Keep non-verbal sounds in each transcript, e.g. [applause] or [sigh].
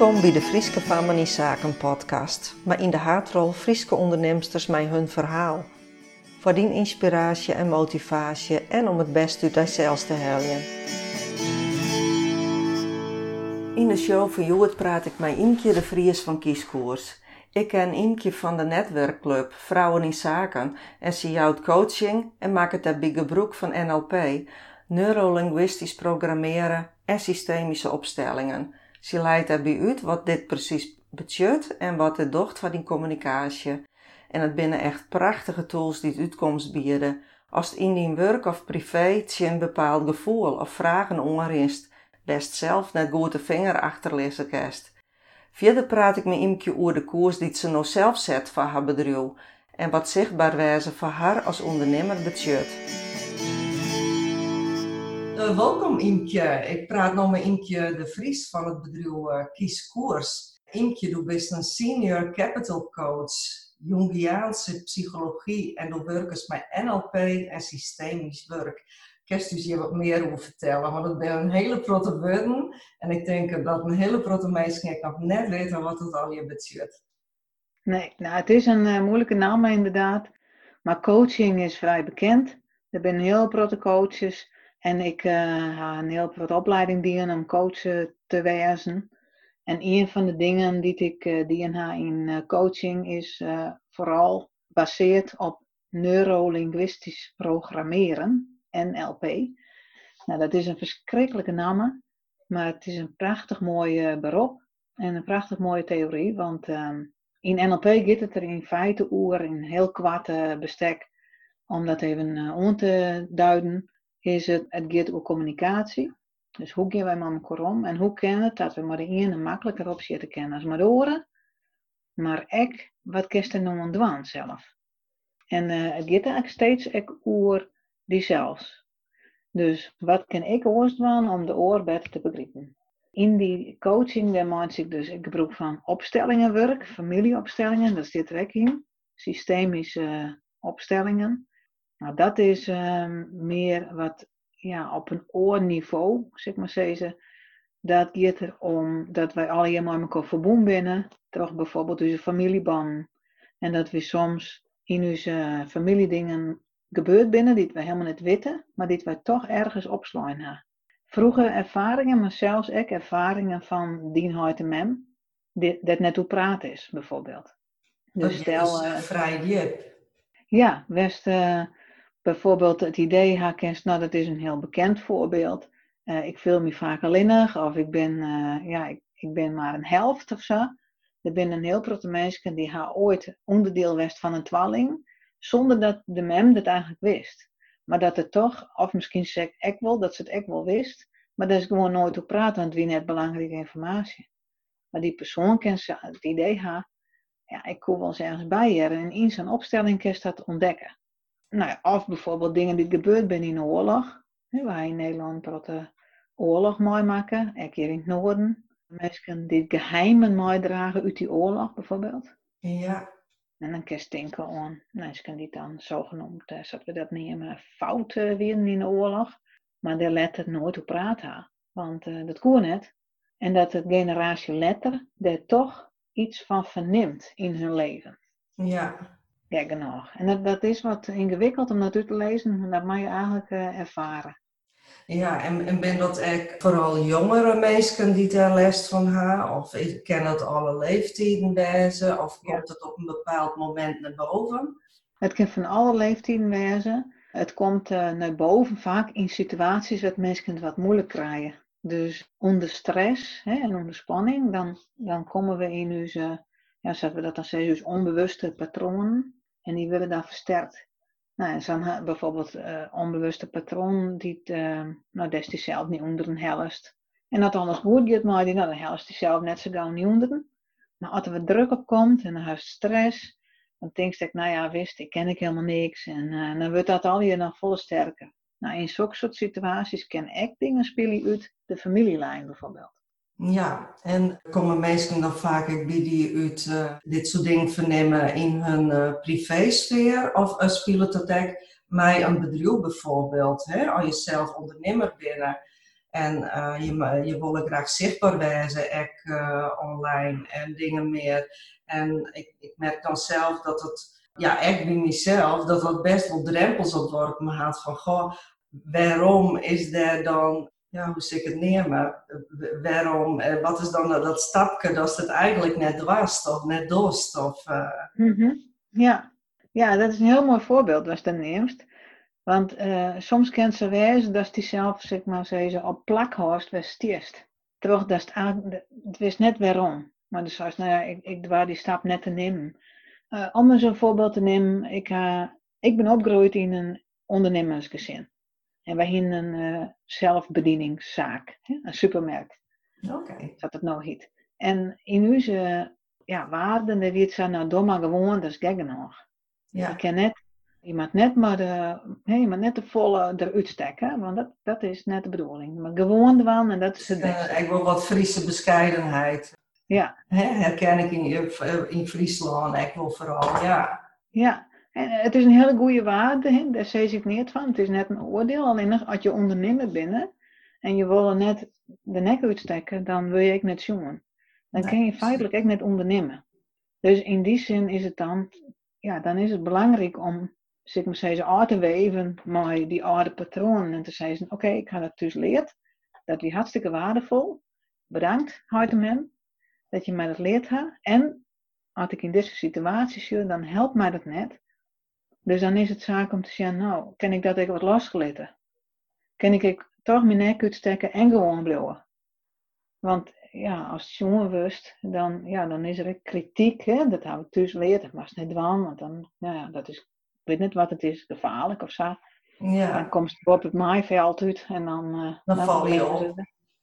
Welkom bij de Frieske Family Zaken podcast, maar in de haartrol Frieske ondernemsters mij hun verhaal. Voor die inspiratie en motivatie en om het best uit zichzelf te helpen. In de show van Joet praat ik met Imke de Vries van Kieskoers. Ik ken Imke van de netwerkclub Vrouwen in Zaken en zie jou coaching en maak het daarbij gebruik van NLP, neurolinguistisch programmeren en systemische opstellingen. Ze leidt daarbij uit wat dit precies betekent en wat het docht van die communicatie. En het binnen echt prachtige tools die het uitkomst bieden. Als het in die werk of privé een bepaald gevoel of vragen ongerust, best zelf net goed de vinger achterlezen kerst. Verder praat ik met Imke over de koers die ze nou zelf zet voor haar bedrijf en wat zichtbaar wijze voor haar als ondernemer betekent. Uh, welkom Imke. Ik praat nog met Imke de Vries van het bedrijf uh, Kies Koers. Imke, du bent een senior capital coach, Jungiaanse psychologie en du werkt met NLP en systemisch werk. Kerst dus je wat meer over vertellen, want het ben een hele grote woorden en ik denk dat een hele grote mensen nog net weten wat het al je betekent. Nee, nou het is een uh, moeilijke naam inderdaad, maar coaching is vrij bekend. Er zijn heel grote coaches en ik uh, ga een heel wat opleiding dienen om coach te wezen. En een van de dingen die ik uh, dien in coaching is vooral gebaseerd op neurolinguistisch programmeren, NLP. Nou, dat is een verschrikkelijke naam, maar het is een prachtig mooi beroep en een prachtig mooie theorie. Want ehm, in NLP gaat het er in feite oer in heel kwart bestek om dat even aan te duiden is het, gaat over communicatie. Dus hoe gaan wij met elkaar om en hoe kennen het dat we maar de ene makkelijker op zitten kennen als maar de oren. Maar ik, wat kist er nou aan zelf? En uh, het gaat eigenlijk steeds over diezelfs. Dus wat kan ik oost doen om de oor beter te begrijpen? In die coaching maak ik dus ik gebruik van opstellingenwerk, familieopstellingen, dat zit er ook in. Systemische opstellingen. Nou, dat is ehm, meer wat ja, op een oorniveau, zeg maar zeggen. Dat gaat erom dat wij allemaal met elkaar verbonden binnen. Toch bijvoorbeeld onze familieband. En dat we soms in onze familiedingen gebeurd binnen die we helemaal niet weten, maar die wij toch ergens opslaan Vroege ervaringen, maar zelfs ik ervaringen van dien en mem, dat net hoe praat is, bijvoorbeeld. Dus stel. Uh, vrij diep. Ja, West. Uh, bijvoorbeeld het idee herkent, nou dat is een heel bekend voorbeeld. Uh, ik voel me vaak alleenig of ik ben, uh, ja, ik, ik, ben maar een helft of zo. Er zijn een heel grote mensen die haar ooit onderdeel was van een twalling, zonder dat de mem dat eigenlijk wist. Maar dat het toch, of misschien zeg ik wel, dat ze het echt wel wist, maar dat is gewoon nooit op praten, want wie net belangrijke informatie. Maar die persoon kent het idee haar, ja, ik kom wel eens ergens bij je en in zijn opstelling kan dat ontdekken nou ja, of bijvoorbeeld dingen die gebeurd zijn in de oorlog. Wij in Nederland de oorlog mooi maken, een keer in het noorden. Mensen die geheimen mooi dragen uit die oorlog bijvoorbeeld. Ja. En dan kun je denken aan mensen die dan zogenoemd, eh, zodat we dat nemen, fouten weer in de oorlog. Maar daar letter nooit op praten. Want uh, dat kon net. En dat de generatie letter er toch iets van verneemt in hun leven. Ja. Ja, genoeg. En dat, dat is wat ingewikkeld om dat uit te lezen, en dat mag je eigenlijk uh, ervaren. Ja, en, en ben dat echt vooral jongere mensen die daar les van haar? Of ken het alle leeftijden wezen? Of komt het op een bepaald moment naar boven? Het kan van alle leeftijden wezen. Het komt uh, naar boven vaak in situaties dat mensen het wat moeilijk krijgen. Dus onder stress hè, en onder spanning, dan, dan komen we in onze, ja, zetten we dat dan dus onbewuste patronen. En die willen dan versterkt. Nou, en zo'n bijvoorbeeld uh, onbewuste patroon, die, uh, nou, die zelf niet onder een helft. En dat anders goed gaat, maar die, nou, dan helft die zelf net zo gauw niet onder. Maar als er wat druk op komt en dan heeft stress, dan denk ik, nou ja, wist, ik ken ik helemaal niks. En dan wordt dat al je nog volle sterker. Nou, in zulke soort situaties ken ik dingen spelen uit de familielijn bijvoorbeeld. Ja, en komen mensen dan vaak die uit uh, dit soort dingen vernemen in hun uh, privésfeer? Of uh, spelen het ook met een bedrijf bijvoorbeeld? Hè? Als je zelf ondernemer bent En je, je wil graag zichtbaar ook online en dingen meer. En ik, ik merk dan zelf dat het ja, echt bij mezelf, dat dat best wel drempels op wordt me van, goh, waarom is er dan, ja, hoe ik het nemen, waarom, eh, wat is dan dat stapje dat het eigenlijk net was, of net dost, of... Uh... Ja. ja, dat is een heel mooi voorbeeld als je neemt. Want soms kent ze wijzen dat die zelf, zeg maar, ze op plakhorst was stierst. Terwijl dat het, het wist net waarom. Maar dus als, nou ja, ik, ik waar die stap net te nemen. Om eens een voorbeeld te nemen, ik, ik ben opgegroeid in een ondernemersgezin. En wij hebben een uh, zelfbedieningszaak, hè? een supermarkt. Oké. Okay. Dat het nou heet. En in onze ja, waarden, daar wordt ze nou domme gewoon, dat is gek nog. Ja. Je kan net, je moet net maar de, nee, je net de volle eruit steken, want dat, dat is net de bedoeling. Maar gewoon ervan en dat is het beste. ik wil wat Friese bescheidenheid. Ja. herken ik in, in Friesland, ik wil vooral, ja. Ja, en het is een hele goede waarde, daar zeg ik niet van. Het is net een oordeel, alleen als je ondernemer binnen en je wil net de nek uitsteken, dan wil je ook net jongen. Dan kun je feitelijk ook net ondernemen. Dus in die zin is het dan, ja, dan is het belangrijk om, zeg maar zeggen, aan te weven met die oude patronen en te zeggen, oké, ik ga dat dus leerd. Dat is hartstikke waardevol. Bedankt, Harteman dat je mij dat leert hebt. En als ik in deze situatie zit, dan helpt mij dat net. Dus dan is het zaak om te zeggen, nou, kan ik dat even wat losgelaten? Kan ik toch mijn nek uitsteken en gewoon blijven? Want ja, als het jongen wist, dan, ja, dan is er kritiek. Hè? Dat heb ik dus geleerd. Dat was niet dwang, want dan, nou ja, dat is, ik weet niet wat het is, gevaarlijk of zo. Ja. Dan komt het op het maaiveld uit en dan... Uh, dan, dan val je op.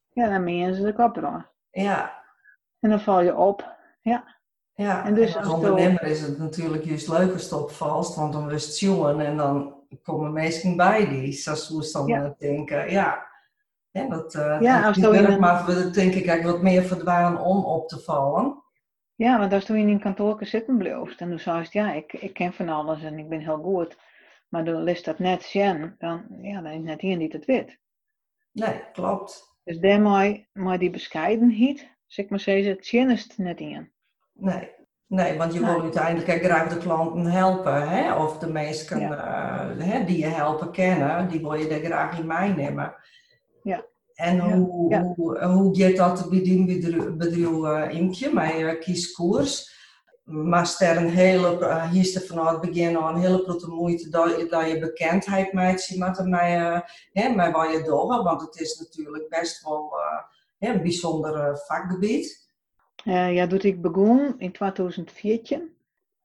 ja, dan meen ze de kop eraan. Ja, en dan val je op. Ja. Ja, en dus als ondernemer is het natuurlijk juist leuk als het opvalt, want dan het jongen en dan komen mensen bij die, zoals we dan ja. denken. Ja, ja dat, uh, ja, als een... maar we denk ik eigenlijk wat meer verdwaan om op te vallen. Ja, want als je in een kantoor zitten blijft en dan zei je, ja, ik, ik ken van alles en ik ben heel goed, maar dan is dat net zien, dan, ja, dan is net hier niet het wit. Nee, klopt. Dus daarmee, maar die bescheidenheid, zeg maar zeggen, het is net in. Nee. Nee, want je wil uiteindelijk graag de klanten helpen, hè? of de mensen ja. uh, hè, die je helpen kennen, die wil je er graag in meenemen. Ja. En hoe, ja. hoe, hoe gaat dat bij die bedrijf uh, Imkje, met uh, kieskoers? Maar er een hele, uh, hier is vanaf het begin al een hele grote moeite dat, dat je bekendheid maakt met, mij, uh, met wat je doet, want het is natuurlijk best wel een bijzonder vakgebied. Uh, ja, toen ik begon in 2014,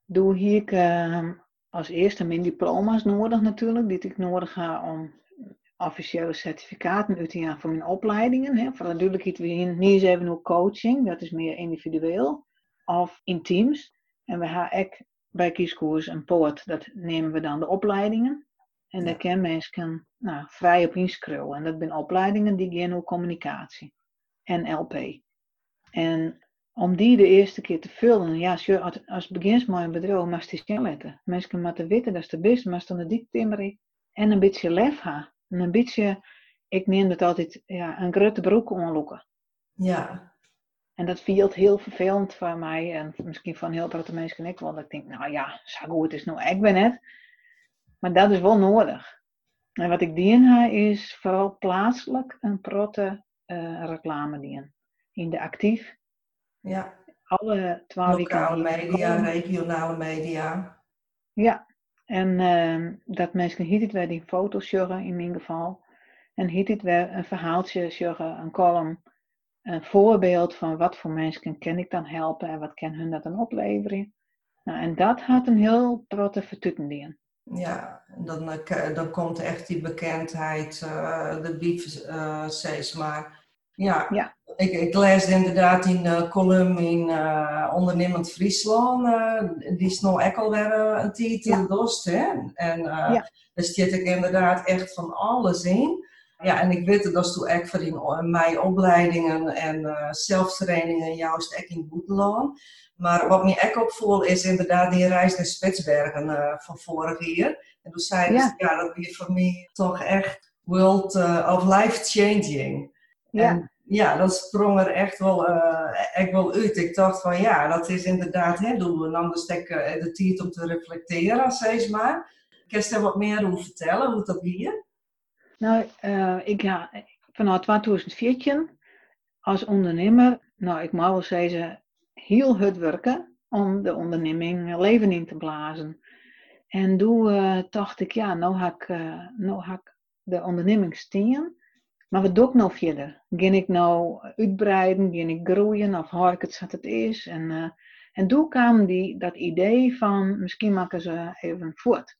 doe ik uh, als eerste mijn diploma's nodig natuurlijk, die ik nodig ga om officiële certificaten uit te gaan voor mijn opleidingen. Hè. Voor natuurlijk iets we niet even hoe coaching, dat is meer individueel, of in teams. En we gaan ook bij kieskoers en poort, dat nemen we dan de opleidingen. En daar kan mensen nou, vrij op inschrijven. En dat zijn opleidingen die gaan over communicatie. NLP. En om die de eerste keer te vullen, ja, als, als begins met een bedrijf, maar die letten. Mensen moeten weten dat is de beste, maar dan de timmeren en een beetje lef ha. En een beetje, ik neem het altijd, ja, een grote broek onloeken. Ja. En dat viel heel vervelend voor mij en misschien van heel veel mensen ik, want ik denk, nou ja, zo goed is nou, ik ben het. Maar dat is wel nodig. En wat ik dien ha is vooral plaatselijk een protte uh, reclame dienen. In de actief. Ja. Alle twaalf Lokale media, regionale media. Ja, en uh, dat mensen hier het weer die foto's sjuggen in mijn geval. En hier het weer een verhaaltje sjuggen, een column. Een voorbeeld van wat voor mensen kan ik dan helpen en wat kan hun dat dan opleveren. Nou, en dat had een heel grote vertutten Ja, dan, eh, dan komt echt die bekendheid, uh, de brief uh, steeds maar. Ja, ja. Ik, ik lees inderdaad in de column in uh, Ondernemend Friesland. Uh, die nog ook alweer een titel ja. dost. Hè? En uh, ja. daar zit ik inderdaad echt van alles in. Ja, en ik weet dat toen ook voor in mijn opleidingen en zelftrainingen juist ook in Boeteland. Maar wat me ook opviel is inderdaad die reis naar Spitsbergen van vorig jaar. En toen zei ja. ja, dat weer voor mij toch echt world of life changing. Ja. En ja, dat sprong er echt wel, uh, echt wel uit. Ik dacht van ja, dat is inderdaad, hè, doen we dan de tijd om te reflecteren, zeg maar. Kun je er wat meer over vertellen, hoe dat hier? Nou, uh, ik ga vanuit 2014 als ondernemer, nou ik mag wel zeggen, heel hard werken om de onderneming leven in te blazen. En toen uh, dacht ik, ja, nou ga ik, nou ik de onderneming steen. Maar wat doe ik nou verder? Ga ik nou uitbreiden? Ga ik groeien? Of hoor ik het zoals het is? En, uh, en toen kwam die, dat idee van, misschien maken ze even voort.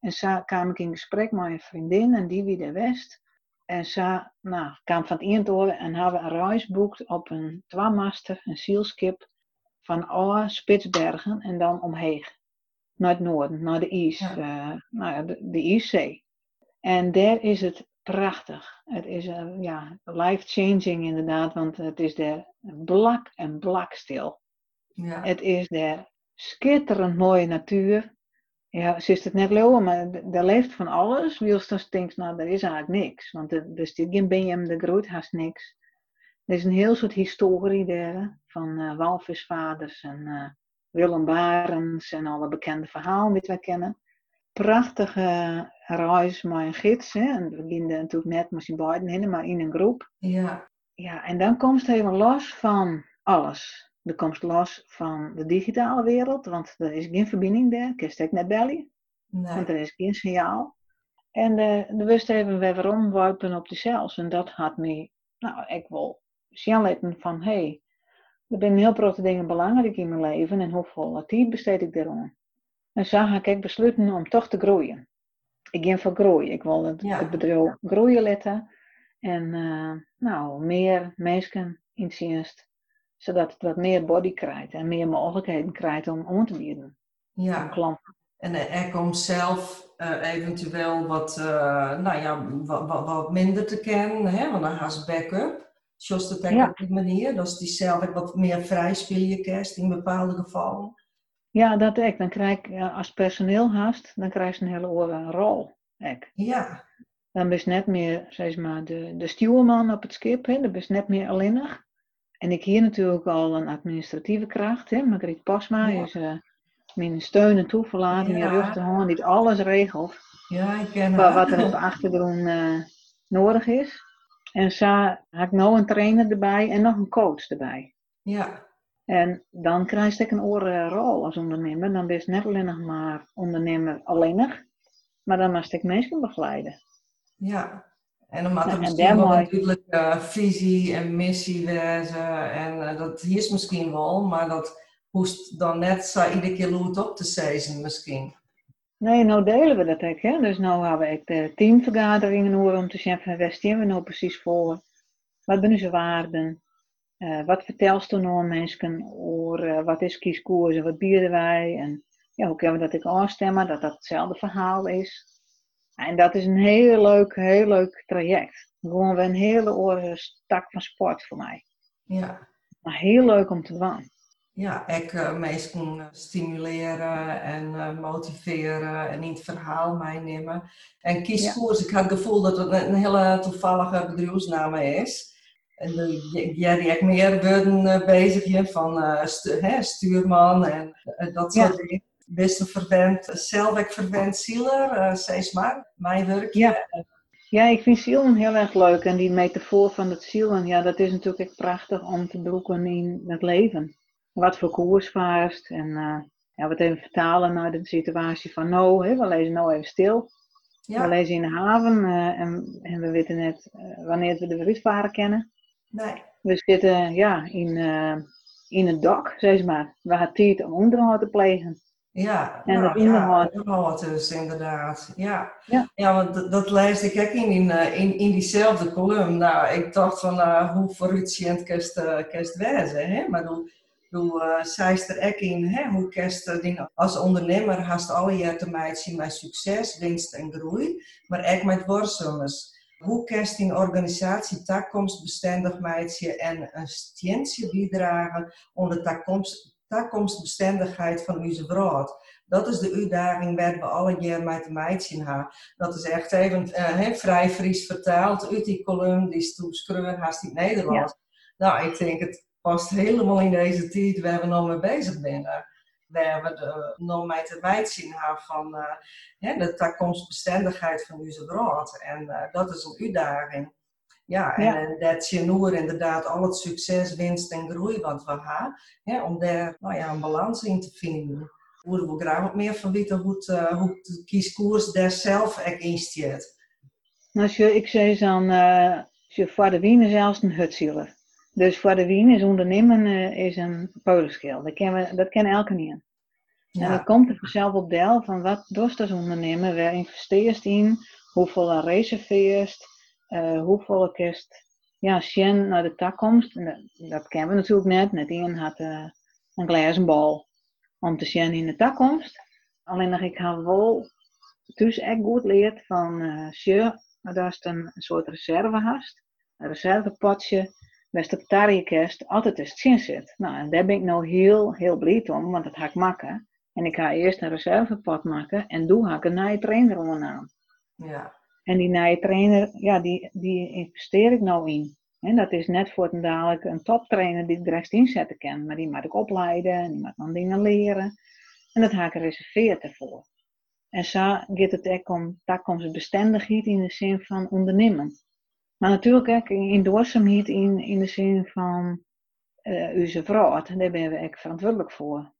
En zo kwam ik in gesprek met een vriendin en die wie de West. En zo nou, kwam van het eindtoren en hebben een reis boekt op een twamaster, een zielskip, van alle Spitsbergen en dan omheen. Naar het noorden, naar de Is, ja. uh, nou, de, de Iszee. En daar is het prachtig. Het is uh, ja, life-changing inderdaad, want het is daar blak en blak stil. Ja. Het is daar schitterend mooie natuur. Ja, ze is het net lopen, maar er leeft van alles. Wils dan denkt, nou, er is eigenlijk niks. Want er, er zit geen Benjamin de Groot, haast niks. Er is een heel soort historie daar, van uh, walvisvaders en uh, Willem Barens en alle bekende verhalen die wij kennen. Prachtige reis met een gids. Hè. En we beginnen natuurlijk net met z'n beiden heen, maar in een groep. Ja. Ja, en dan komt het even los van alles. Er komt los van de digitale wereld, want er is geen verbinding daar. Ik kan net bellen, nee. want er is geen signaal. En uh, de wist even weer waarom wuipen op de cells. En dat had me, nou, ik wil zien van, hé, hey, er zijn heel grote dingen belangrijk in mijn leven en hoeveel tijd besteed ik daarom. En zo ga ik besluiten om toch te groeien. Ik ga voor groeien. Ik wil het, ja. het bedrijf groeien letten. En uh, nou, meer mensen in dienst zodat het wat meer body krijgt en meer mogelijkheden krijgt om om te bieden ja. klanten. En er komt zelf uh, eventueel wat, uh, nou ja, wat, wat, wat, minder te kennen, hè? want dan ze backup. Zoals het ja. op die manier, dat is die zelf wat meer vrij spelen kerst in bepaalde gevallen. Ja, dat ik. Dan krijg ik, als personeel haast, dan krijg je een hele oren rol. Ik. Ja. Dan ben je net meer, zeg maar, de, de stuurman op het schip. Hè? Dan ben je net meer alleenig. En ik hier natuurlijk al een administratieve kracht. Hè? Margriet Pasma ja. is uh, mijn steun en toeverlating, ja. je rug die alles regelt. Ja, ik ken haar. Wat er op de achtergrond uh, nodig is. En zo heb ik nou een trainer erbij en nog een coach erbij. Ja. En dan krijg ik een orenrol als ondernemer. Dan ben je net alleen nog maar ondernemer alleenig. Maar dan moet ik mensen begeleiden. Ja. En dan moet er misschien wel natuurlijk uh, visie en missie wezen. En uh, dat is misschien wel, maar dat hoest dan net zo iedere keer lood op te zeggen misschien. Nee, nou delen we dat ook. Hè? Dus nu hebben we de teamvergaderingen om te van waar staan we nou precies voor? Wat zijn onze waarden? Uh, wat vertelst du nou mensen over wat is kieskoers en wat bieden wij? En ja, hoe kunnen we dat ik aanstemmen dat dat hetzelfde verhaal is? En dat is een heel leuk, heel leuk traject. Gewoon een hele oren stak van sport voor mij. Ja. Maar heel leuk om te doen. Ja, ik uh, mensen stimuleren en uh, motiveren en in het verhaal meenemen. En kieskoers, ja. ik had het gevoel dat het een hele toevallige bedrijfsnaam is. En Jerry ik meer worden uh, bezig van uh, stu hè, stuurman en dat soort dingen best een verwend, zelf ik verwend zieler, steeds maar, mijn werkje. Ja. ja, ik vind zielen heel erg leuk en die metafoor van het zielen, ja, dat is natuurlijk echt prachtig om te broeken in het leven. Wat voor koers vaarst en uh, ja, wat even vertalen naar de situatie van nou, hè, we lezen nou even stil. Ja. We lezen in de haven uh, en, en, we weten net uh, wanneer we de uitvaren kennen. Nee. We zitten ja, in, in het dak, zeg maar, waar het tijd om onderhoud te plegen. Ja, en nou, ja, inderdaad. dus inderdaad. Ja, ja. ja want dat, dat lees ik ook in, in, eh, in, in diezelfde column. Nou, ik dacht van uh, hoe vooruitziend kerst, uh, kerst wezen, hè? Maar hoe, hoe uh, zij er ook in, hè? Hoe kerst uh, als ondernemer haast alle jaar te maken met succes, winst en groei, maar ook met worstels. Hoe kerst in organisatie maken en een steentje bijdragen om de toekomst toekomstbestendigheid van onze brood. Dat is de uitdaging waar we alle jaar met de meidjes hebben. Dat is echt even uh, vrij Fries vertaald uit die column die Stoep haast in het Nederlands. Nou, ik denk het past helemaal in deze tijd waar we nog mee bezig zijn. Waar we de, de meidjes hebben van uh, de toekomstbestendigheid van onze brood. En uh, dat is een uitdaging. Ja, en, ja. dat je nu inderdaad al het succes, winst en groei wat we hebben, hè, om daar nou ja, een balans in te vinden. Hoe we graag wat meer van weten hoe het, uh, hoe het kieskoers daar zelf in. Nou, ik zei dan, uh, je voor de wien is zelfs een hutzieler. Dus voor de wien is ondernemen uh, is een polenschil. Dat kennen, dat kennen elke niet. Ja. En dat komt er vanzelf op deel van wat doet als ondernemer, waar investeert in, hoeveel reserveert, uh, hoeveel kist ja, Sjen naar de toekomst. Dat, dat kennen we natuurlijk net. Net een had uh, een glazen bal om te zien in de toekomst. Alleen dat ik haar wel dus echt goed leerd van uh, dat je een soort reserve hast. Een reservepotje, best op tariekerst altijd eens zin zit. Nou, en daar ben ik nou heel, heel blij om, want dat ga ik maken. En ik ga eerst een reservepot maken en doe ga ik een nieuwe trainer onderaan. Ja. En die nieuwe trainer, ja, die, die investeer ik nou in. En dat is net voor het dadelijk een toptrainer die ik direct inzetten kan. Maar die moet ik opleiden en die moet dan dingen leren. En dat ga ik gereserveerd ervoor. En zo gaat het ook om toekomstbestendigheid in de zin van ondernemen. Maar natuurlijk ook in duurzaamheid in, in de zin van uh, onze vrouw. Daar ben we verantwoordelijk voor.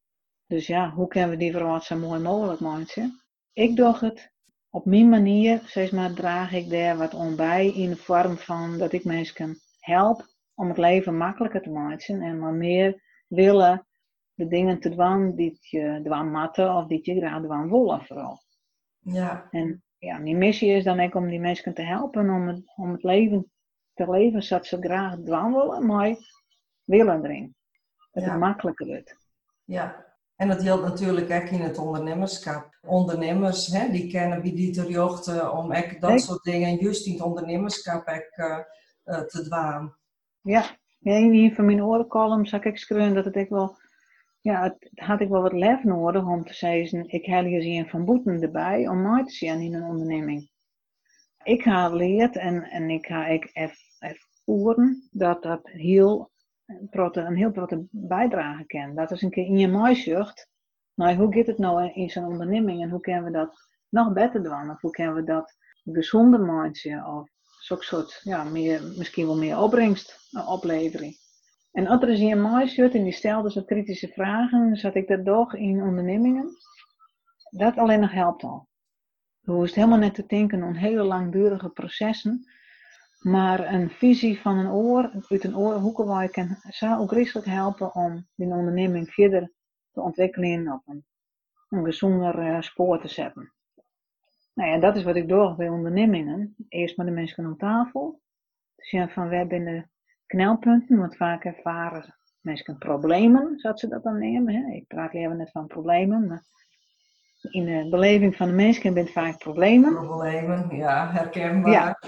Dus ja, hoe kunnen we die vrouw zo mooi mogelijk maken? Ik doe het op mijn manier, zeg maar, draag ik daar wat om bij in de vorm van dat ik mensen help om het leven makkelijker te maken en maar meer willen de dingen te doen die je doen matten of die je graag doen willen vooral. Ja. En ja, mijn missie is dan ook om die mensen te helpen om het, om het leven te leven zoals ze graag doen willen, maar willen erin. Dat het makkelijker wordt. Ja, en dat geldt natuurlijk ook in het ondernemerschap. Ondernemers, hè, die kennen wie die terjochten om ook dat soort dingen, juist in het ondernemerschap ook, uh, uh, te dwaan. Ja, in een van mijn orencolumns zag ik schreeuwen dat het ik wel, ja, had ik wel wat lef nodig om te zeggen, ik heb hier een van boeten erbij om mij te zien in een onderneming. Ik ga leerd en, en ik ga ik ervoeren dat dat heel een heel grote bijdrage kan. Dat is een keer in je maaisucht. Nou, hoe gaat het nou in zo'n onderneming en hoe kunnen we dat nog beter doen? Of hoe kunnen we dat gezonder maken? Of zo'n soort, ja, meer, misschien wel meer opbrengst uh, opleveren. En als er is in maaisucht en die stelde zo kritische vragen, zat ik dat toch in ondernemingen. Dat alleen nog helpt al. Hoe is het helemaal net te denken aan hele langdurige processen maar een visie van een oor, uit een oor, hoe kan zou ook richting helpen om die onderneming verder te ontwikkelen op een, een gezonder uh, spoor te zetten. Nou ja, dat is wat ik doe bij ondernemingen. Eerst met de mensen aan tafel. Dus ja, van wij binnen knelpunten, want vaak ervaren mensen problemen, zoals ze dat dan nemen. Hè. Ik praat even net van problemen, maar in de beleving van de mensen bent vaak problemen. Problemen, ja, herkenbaar. Ja.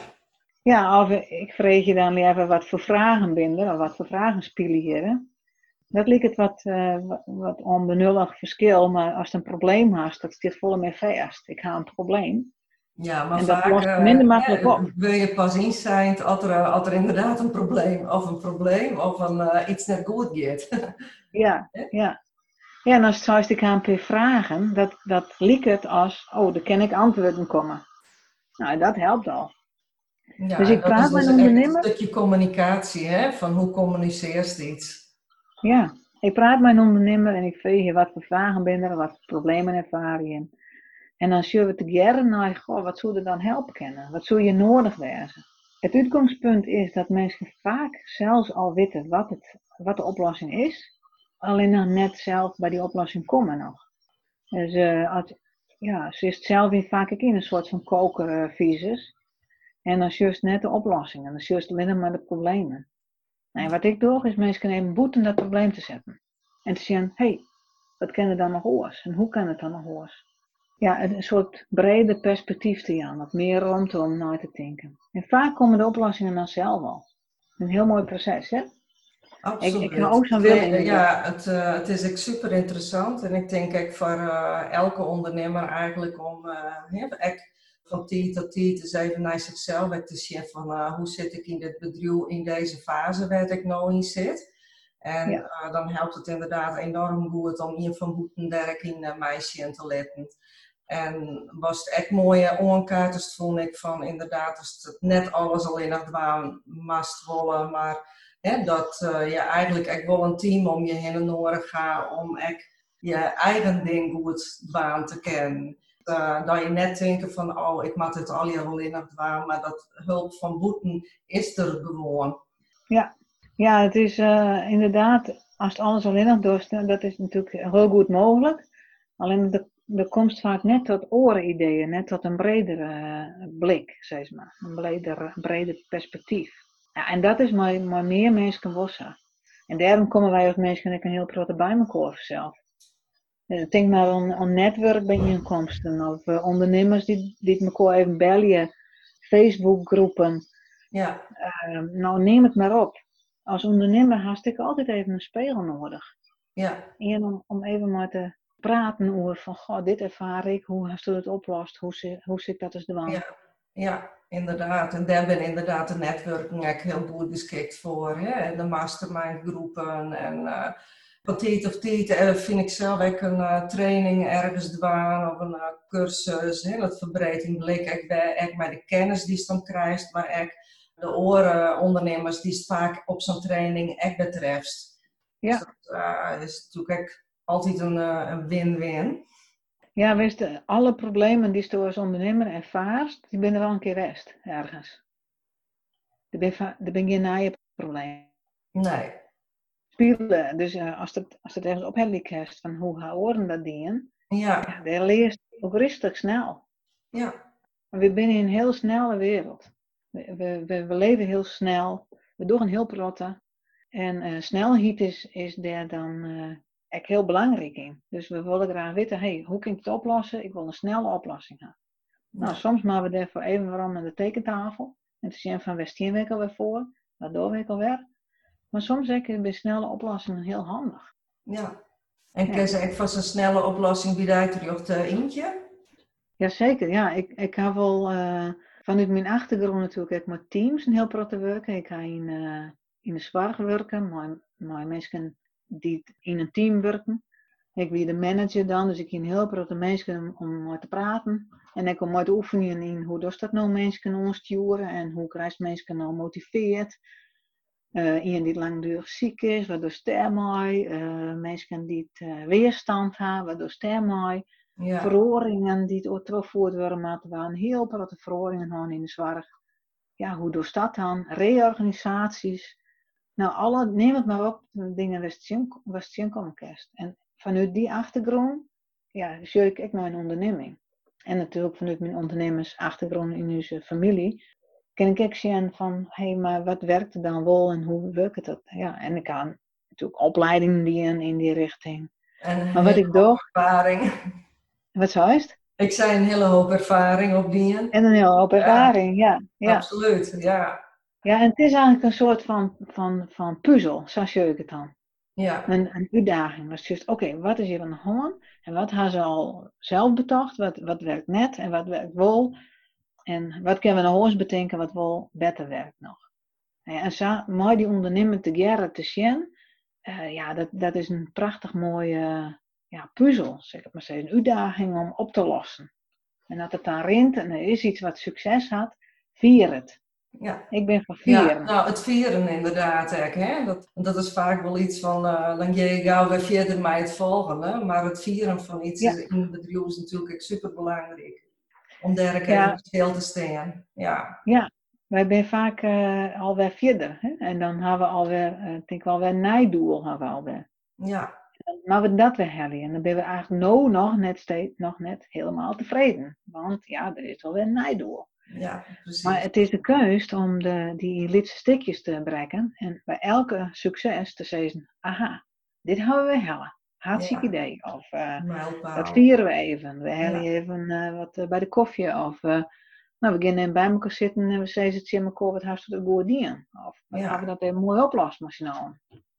Ja, of ik vreeg je dan even wat voor vragen binden, of wat voor vragen spelen Dat lijkt het wat, uh, wat, onbenullig verschil, maar als je een probleem hast, dat zit vol met vast. Ik ga een probleem. Ja, maar en vaak, lost minder makkelijk op. wil je pas inzien als er, als er inderdaad een probleem, of een probleem, of een, uh, iets net goed gaat. [laughs] ja, ja. Ja, en als, zoals ik aan per vragen, dat, dat lijkt het als, oh, daar kan ik antwoorden komen. Nou, dat helpt al. Ja, dus ik praat met dus een ondernemer. Een stukje communicatie, hè? van hoe communiceer je iets. Ja, ik praat met een ondernemer en ik vraag je wat voor vragen ben er, wat voor problemen ervaar je. En dan zullen we together naar, goh, wat zou er dan helpen kunnen? Wat zou je nodig wezen? Het uitgangspunt is dat mensen vaak zelfs al weten wat, het, wat de oplossing is, alleen dan net zelf bij die oplossing komen nog. Dus als, ja, ze is zelf in vaak in een soort van kokervisus. En dan juist net de oplossingen. Dan juist alleen maar de problemen. En wat ik doe, is mensen even boeten dat probleem te zetten. En te zeggen, hé, hey, wat kan er dan nog oors? En hoe kan het dan nog oors? Ja, een soort brede perspectief te gaan. Wat meer ruimte om naar te denken. En vaak komen de oplossingen dan zelf al. Een heel mooi proces, hè? Absoluut. Ik, ik ga ook zo'n willen. Ja, het, uh, het is echt super interessant. En ik denk ik voor uh, elke ondernemer eigenlijk om uh, van tijd tot tijd eens even naar zichzelf te zien van hoe zit ik in dit bedrijf in deze fase waar ik nou in zit. En ja. dan helpt het inderdaad enorm goed om een van Boetenderk in uh, meisje te letten. En was het echt mooie onkaartjes vond ik van inderdaad, als het net alles alleen nog dwaan mast willen, maar hè, dat uh, je eigenlijk echt wel een team om je heen nodig gaat om echt je eigen ding goed dwaan te kennen. Uh, dat je net denkt van, oh, ik maak het al hier alleen nog dwaan, maar dat hulp van boeten is er gewoon. Ja, ja het is uh, inderdaad, als het alles alleen nog dorst, dat is natuurlijk heel goed mogelijk. Alleen de er komt vaak net tot oren-ideeën, net tot een bredere uh, blik, zeg maar. Een breder, breder perspectief. Ja, en dat is maar, maar meer mensen wossen. En daarom komen wij als mensen een heel grote bij elkaar zelf. Ik denk maar aan, aan netwerkbijeenkomsten of uh, ondernemers die, die elkaar even bellen, Facebookgroepen. Ja. Uh, nou, neem het maar op. Als ondernemer haast ik altijd even een spiegel nodig. Ja. En om, om even maar te praten over van, goh, dit ervaar ik, hoe hast u het oplost, hoe zit, hoe zit dat als de wand? Ja, ja, inderdaad. En daar ben inderdaad de netwerking heel goed geschikt voor. Hè? De mastermind groepen en uh, van tijd of tijd uh, vind ik zelf ook een uh, training ergens dwaan of een uh, cursus. Hè? Dat verbreidt in blik ik bij, met de kennis die je dan krijgt, maar ook de oren ondernemers die het vaak op zo'n training echt betreft. Ja. Dus dat is natuurlijk altijd een, eh, een win-win. Ja, wist, alle problemen die je als ondernemer ervaart, die ben er wel een keer west, ergens. Er ben, er ben geen probleem. Nee. Spelen, dus uh, als, het, als het ergens op hebt van hoe gaan oren dat dienen, ja. ja dan leert ook rustig snel. Ja. We zijn in een heel snelle wereld. We, we, we, leven heel snel, we doen heel protten. En uh, snelheid is, is daar dan echt heel belangrijk in. Dus we willen graag weten, hey, hoe kan ik het oplossen? Ik wil een snelle oplossing hebben. Nou, soms maken we daarvoor even waarom aan de tekentafel. En te zien van, waar stien we alweer voor? Doen we alweer? Maar soms ik bij snelle oplossingen heel handig. Ja. En kun je van zo'n snelle oplossing bij terug te eentje? Jazeker, ja. Ik, ik heb wel uh, vanuit mijn achtergrond natuurlijk ik met teams een heel protte werken. Ik ga in, uh, in de zorg werken, maar, maar mensen die in een team werken. Ik ben de manager dan, dus ik kan helpen de mensen om, te praten. En ik kom met oefeningen in hoe doet dat nou mensen ondersturen en hoe krijgt mensen nou motiveerd. Uh, iemand die langdurig ziek is, waardoor stermooi. Uh, mensen die het uh, weerstand hebben, waardoor stermooi. Ja. Verhoringen die het teruggevoerd worden, maar er waren heel veel verhoringen in de zorg. Ja, hoe doet dat dan? Reorganisaties. Nou, alle, neem het maar op, dingen was het komen kerst. En vanuit die achtergrond, ja, zie ik ook een onderneming. En natuurlijk vanuit mijn ondernemersachtergrond in onze familie, kan ik ook zien van, hé, hey, maar wat werkt er dan wel en hoe werkt het? Ja, en ik kan natuurlijk opleidingen die in die richting. En maar wat ik doe... ervaring. Wat zo is het? Ik zei een hele hoop ervaring op die. En een hele hoop ervaring, ja. ja. Absoluut, ja. Ja, en het is eigenlijk een soort van, van, van puzzel, zo zie ik het dan. Ja. Een, een uitdaging. Is oké, wat is hier de hand? En wat hebben ze al zelf betocht? Wat, wat werkt net en wat werkt wel? En wat kunnen we nog eens bedenken wat wel beter werkt nog? En zo mooi die ondernemer te geren te zien, uh, ja, dat, dat is een prachtig mooie ja, puzzel, zeg ik maar. Een uitdaging om op te lossen. En dat het dan rint en er is iets wat succes had, vier het. Ja. Ik ben van vieren. Ja, nou, het vieren inderdaad. Hè? Dat, dat is vaak wel iets van, uh, dan je gauw weer verder met het volgende. Maar het vieren van iets in het bedrijf is natuurlijk super belangrijk. Om daar ja. verschil te staan. Ja. ja, wij zijn vaak uh, alweer verder. Hè? En dan hebben we alweer, uh, denk ik wel weer een nijdoel. Hebben we alweer. Ja. Maar we dat weer hebben. En dan ben we eigenlijk nou nog net, steeds, nog net helemaal tevreden. Want ja, er is alweer een nijdoel. Ja, precies. Maar het is de keus om de, die lietse stikjes te bereiken. En bij elke succes te zeggen, aha, dit hebben we hellen. Hartstikke idee. Of uh, dat vieren we even. We hellen even uh, wat uh, bij de koffie. Of nou, we beginnen bij elkaar zitten en we zeggen het in elkaar, wat hartstikke goed dien. Of we hebben dat even mooi oplossen, nou.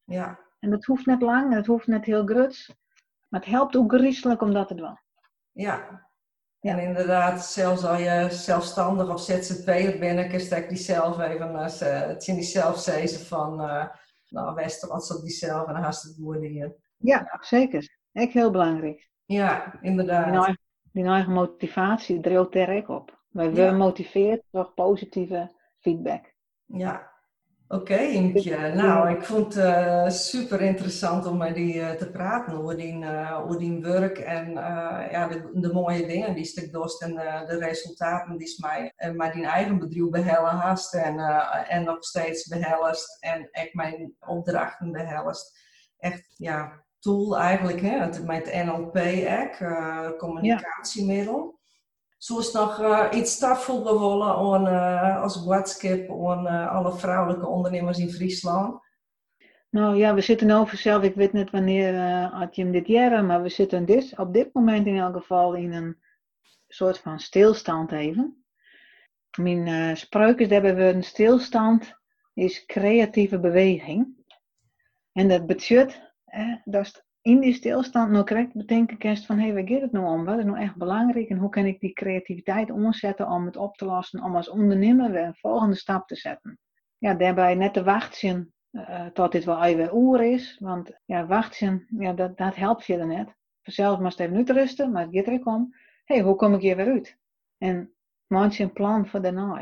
Ja. En dat hoeft net lang, en het hoeft net heel gruts. Maar het helpt ook griezelig om dat te doen. Ja. Ja. En inderdaad, zelfs al je zelfstandig of ZZP'er bent, kun je die zelf even, uh, het zijn die zelf van, uh, nou, wees trots op diezelf en dan haast het hier. Ja, zeker. Echt heel belangrijk. Ja, inderdaad. Die eigen, die eigen motivatie dreeuwt er ook op. Wij Ja. worden motiveerd door positieve feedback. Ja, oké Imke. Nou, ik vond het eh, super interessant om met die eh, te praten over die, eh, over die werk en ja, de, de mooie dingen die stuk dost en de resultaten die ze mij met die eigen bedrijf behellen hast en, en nog steeds behelst en ik mijn opdrachten behelst. Echt, ja, tool eigenlijk, hè, het, met NLP, ook, communicatiemiddel. Is nog eh, iets willen aan, eh, als boodschap aan eh, alle vrouwelijke ondernemers in Friesland. Nou ja, we zitten over zelf, ik weet niet wanneer had je hem dit jaar, maar we zitten dit, op dit moment in elk geval in een soort van stilstand even. Mijn spreuk is dat we een stilstand is creatieve beweging. En dat betekent eh, dat in die stilstand nog correct bedenken kan van hé, hey, waar gaat het nou om? Wat is nou echt belangrijk en hoe kan ik die creativiteit omzetten om het op te lossen, om als ondernemer weer een volgende stap te zetten. Ja, daarbij net te wachten eh, tot dit wel even oer is. Want ja, wachten, ja, dat, dat helpt je er net. Vanzelf moest even uitrusten, maar het gaat er ook om. Hé, hey, hoe kom ik hier weer uit? En maak je een plan voor daarna.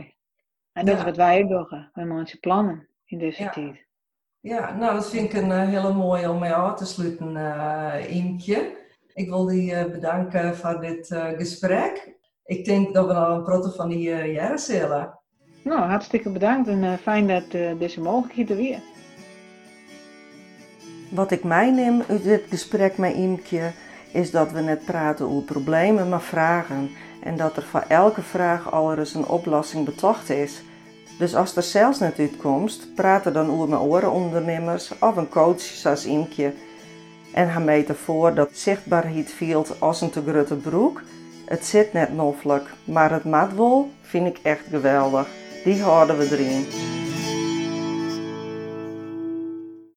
En dat Ja. is wat wij ook doen. Wij maken plannen in deze Ja. tijd. Ja, nou dat vind ik een eh, hele mooie om mee af te sluiten, eh Imke. Ik wil je eh, bedanken voor dit eh, gesprek. Ik denk dat we al een proto van die uh, jaren zullen. Nou, hartstikke bedankt en fijn dat deze mogelijkheid er weer. Wat ik meeneem uit dit gesprek met Imke is dat we net praten over problemen, maar vragen. En dat er voor elke vraag al eens een oplossing betocht is. Dus als er zelfs net uitkomt, praat er dan over mijn orenondernemers of een coach zoals Imke. En mee ervoor dat zichtbaarheid viel als een te grote broek. Het zit net noffelijk, maar het matwol vind ik echt geweldig. Die houden we erin.